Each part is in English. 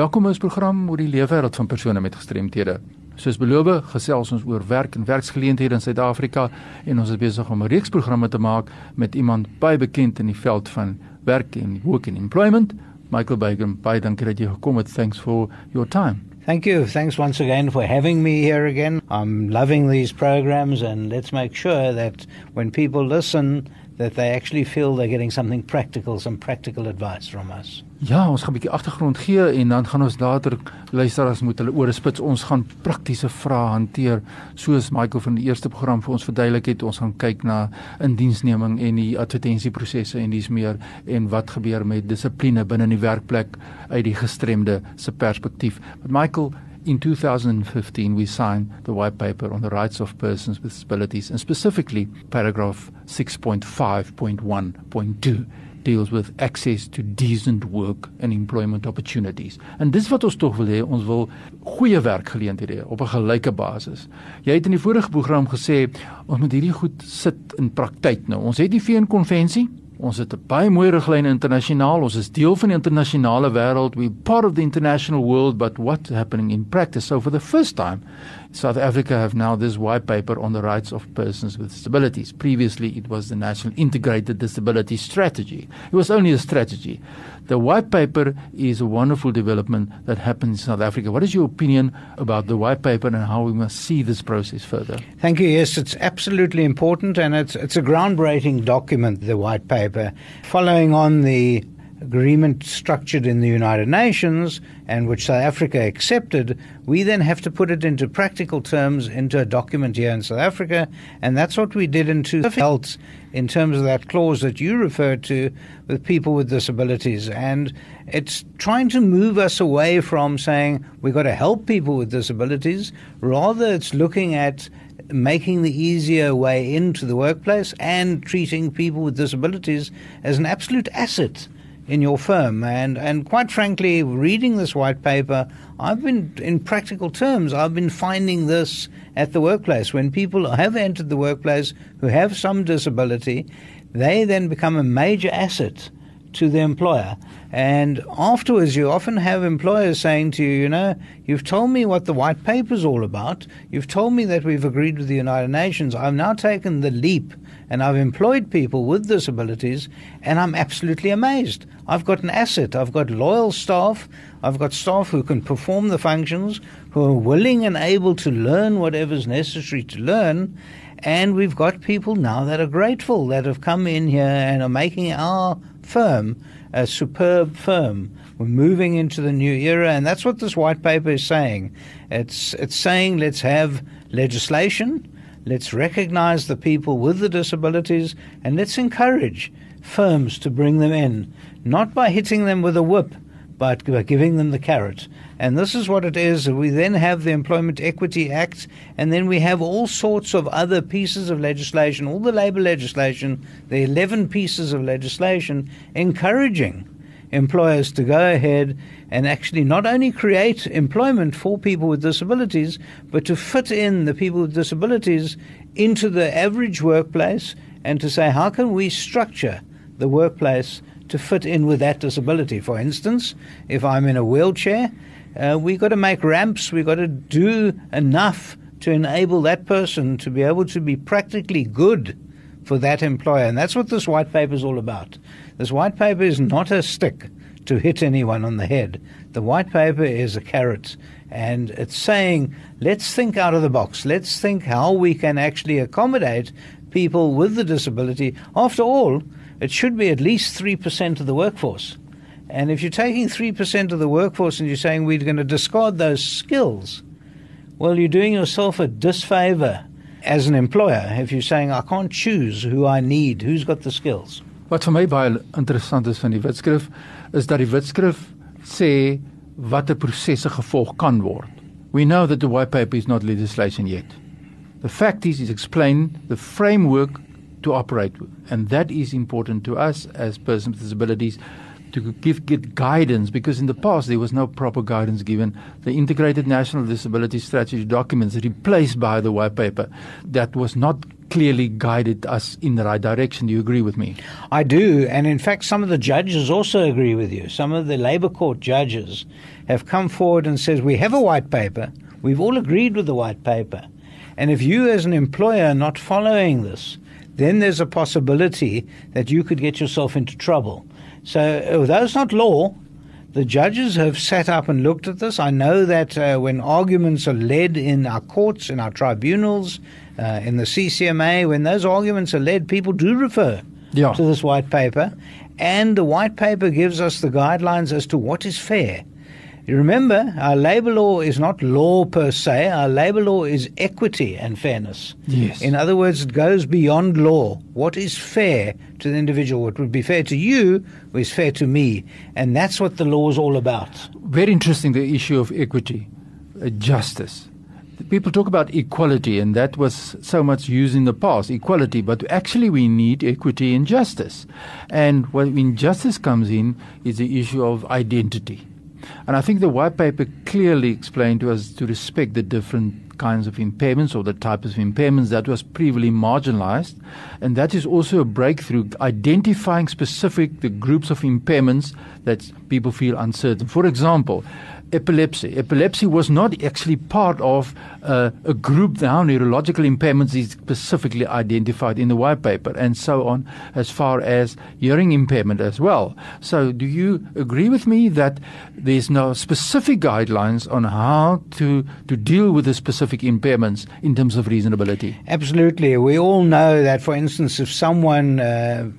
Welkom ons program oor die lewenswêreld van persone met gestremthede. Soos beloof, gesels ons oor werk en werksgeleenthede in Suid-Afrika en ons is besig om 'n reeks programme te maak met iemand baie bekend in die veld van werk en work and employment. Michael Bagan, baie dankie dat jy gekom het. Thanks for your time. Thank you. Thanks once again for having me here again. I'm loving these programs and let's make sure that when people listen that they actually feel they're getting something practical, some practical advice from us. Ja, ons gaan 'n bietjie agtergrond gee en dan gaan ons later luisteraars moet hulle ore spits. Ons gaan praktiese vrae hanteer soos Michael van die eerste program vir ons verduidelik het. Ons gaan kyk na indiensneming en die advertensieprosesse en dis meer en wat gebeur met dissipline binne in die werkplek uit die gestremde se perspektief. But Michael In 2015, we signed the white paper on the rights of persons with disabilities, and specifically paragraph 6.5.1.2 deals with access to decent work and employment opportunities. En dis wat ons tog wil hê, ons wil goeie werkgeleenthede op 'n gelyke basis. Jy het in die vorige program gesê ons moet hierdie goed sit in praktyk nou. Ons het die VN konvensie, Ons het 'n baie mooi riglyn internasionaal. Ons is deel van die internasionale wêreld. We part of the international world, but what's happening in practice? So for the first time, South Africa have now this white paper on the rights of persons with disabilities. Previously, it was the National Integrated Disability Strategy. It was only a strategy. The white paper is a wonderful development that happened in South Africa. What is your opinion about the white paper and how we must see this process further? Thank you. Yes, it's absolutely important and it's it's a groundbreaking document, the white paper, following on the agreement structured in the United Nations and which South Africa accepted, we then have to put it into practical terms into a document here in South Africa, and that's what we did in two health in terms of that clause that you referred to with people with disabilities. And it's trying to move us away from saying we've got to help people with disabilities, rather it's looking at making the easier way into the workplace and treating people with disabilities as an absolute asset in your firm. And, and quite frankly, reading this white paper, I've been, in practical terms, I've been finding this at the workplace. When people have entered the workplace who have some disability, they then become a major asset to the employer. And afterwards, you often have employers saying to you, you know, you've told me what the white paper is all about. You've told me that we've agreed with the United Nations. I've now taken the leap and I've employed people with disabilities, and I'm absolutely amazed. I've got an asset. I've got loyal staff. I've got staff who can perform the functions, who are willing and able to learn whatever's necessary to learn. And we've got people now that are grateful that have come in here and are making our firm a superb firm. We're moving into the new era, and that's what this white paper is saying. It's, it's saying let's have legislation Let's recognize the people with the disabilities and let's encourage firms to bring them in, not by hitting them with a whip, but by giving them the carrot. And this is what it is. We then have the Employment Equity Act, and then we have all sorts of other pieces of legislation, all the labour legislation, the 11 pieces of legislation encouraging employers to go ahead and actually not only create employment for people with disabilities, but to fit in the people with disabilities into the average workplace and to say, how can we structure the workplace to fit in with that disability? For instance, if I'm in a wheelchair, uh, we've got to make ramps, we've got to do enough to enable that person to be able to be practically good for that employer. And that's what this white paper is all about. This white paper is not a stick to hit anyone on the head. The white paper is a carrot, and it's saying, let's think out of the box. Let's think how we can actually accommodate people with the disability. After all, it should be at least 3% of the workforce. And if you're taking 3% of the workforce and you're saying we're going to discard those skills, well, you're doing yourself a disfavor as an employer if you're saying, I can't choose who I need, who's got the skills. Wat vir my baie interessant is van die wetskrif is dat die wetskrif sê watter prosesse gevolg kan word. We know that the white paper is not legislation yet. The fact is it explain the framework to operate with and that is important to us as persons with disabilities to give get guidance because in the past there was no proper guidance given the integrated national disability strategy documents replaced by the white paper that was not clearly guided us in the right direction. Do you agree with me? I do, and in fact, some of the judges also agree with you. Some of the Labour Court judges have come forward and says we have a white paper. We've all agreed with the white paper, and if you, as an employer, are not following this, then there's a possibility that you could get yourself into trouble. So, although it's not law, the judges have sat up and looked at this. I know that uh, when arguments are led in our courts, in our tribunals, uh, in the CCMA, when those arguments are led, people do refer yeah. to this white paper. And the white paper gives us the guidelines as to what is fair. Remember, our labour law is not law per se. Our labour law is equity and fairness. Yes. In other words, it goes beyond law. What is fair to the individual? What would be fair to you is fair to me. And that's what the law is all about. Very interesting, the issue of equity, uh, justice. People talk about equality, and that was so much used in the past, equality, but actually we need equity and justice. And when justice comes in, is the issue of identity and I think the white paper clearly explained to us to respect the different kinds of impairments or the types of impairments that was previously marginalized. And that is also a breakthrough, identifying specific the groups of impairments that people feel uncertain. For example, epilepsy. Epilepsy was not actually part of uh, a group now, neurological impairments is specifically identified in the white paper, and so on, as far as hearing impairment as well. So, do you agree with me that there's no specific guidelines on how to, to deal with the specific impairments in terms of reasonability? Absolutely. We all know that, for instance, if someone uh,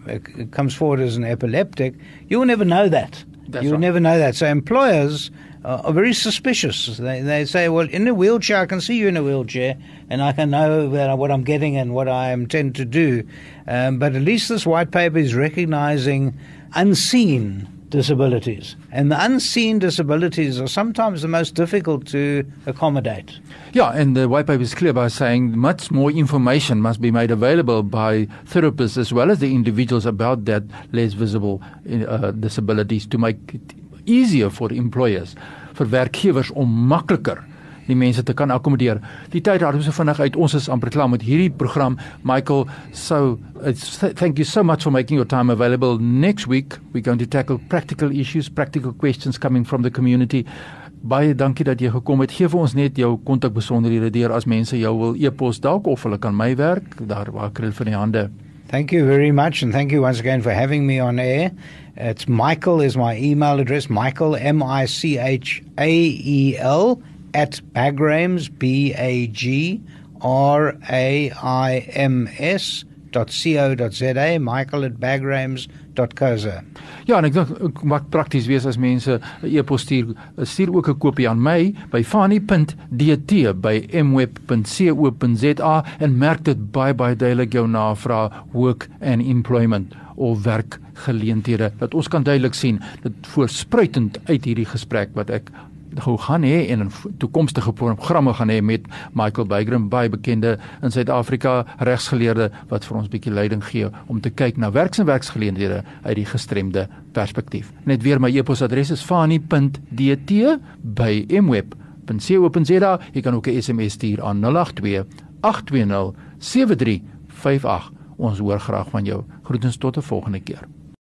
comes forward as an epileptic, you will never know that. That's You'll right. never know that. So employers are very suspicious. They, they say, well, in a wheelchair, I can see you in a wheelchair, and I can know that what I'm getting and what I intend to do. Um, but at least this white paper is recognizing unseen disabilities. And the unseen disabilities are sometimes the most difficult to accommodate. Yeah, and the white paper is clear by saying much more information must be made available by therapists as well as the individuals about that less visible uh, disabilities to make it easier for employers, vir werkgewers om makliker die mense te kan akkommodeer. Die tyd hardloop so vinnig uit. Ons is amper klaar met hierdie program. Michael, so thank you so much for making your time available. Next week we're going to tackle practical issues, practical questions coming from the community. Baie dankie dat jy gekom het. Gee vir ons net jou kontakbesonderhede deur as mense jou wil e-pos dalk of hulle kan my werk daar waar kry van die hande. Thank you very much, and thank you once again for having me on air. It's Michael is my email address. Michael M I C H A E L at Bagrams B A G R A I M S dot co dot za. Michael at Bagrams co.za. Ja, en ek dink maak prakties wees as mense 'n e-pos stuur, stuur ook 'n kopie aan my by fani.dt by mweb.co.za en merk dit baie baie duidelik jou navraag work and employment of werkgeleenthede dat ons kan duidelik sien dit voorspruitend uit hierdie gesprek wat ek gou gaan hê en 'n toekomstige programme gaan hê met Michael Bygram baie bekende in Suid-Afrika regsgeleerde wat vir ons bietjie leiding gee om te kyk na werks en werksgeleenthede uit die gestremde perspektief. Net weer my e-posadres is fani.dt by mweb.co.za. Jy kan ook 'n SMS stuur aan 082 820 7358. Ons hoor graag van jou. Groetens tot 'n volgende keer.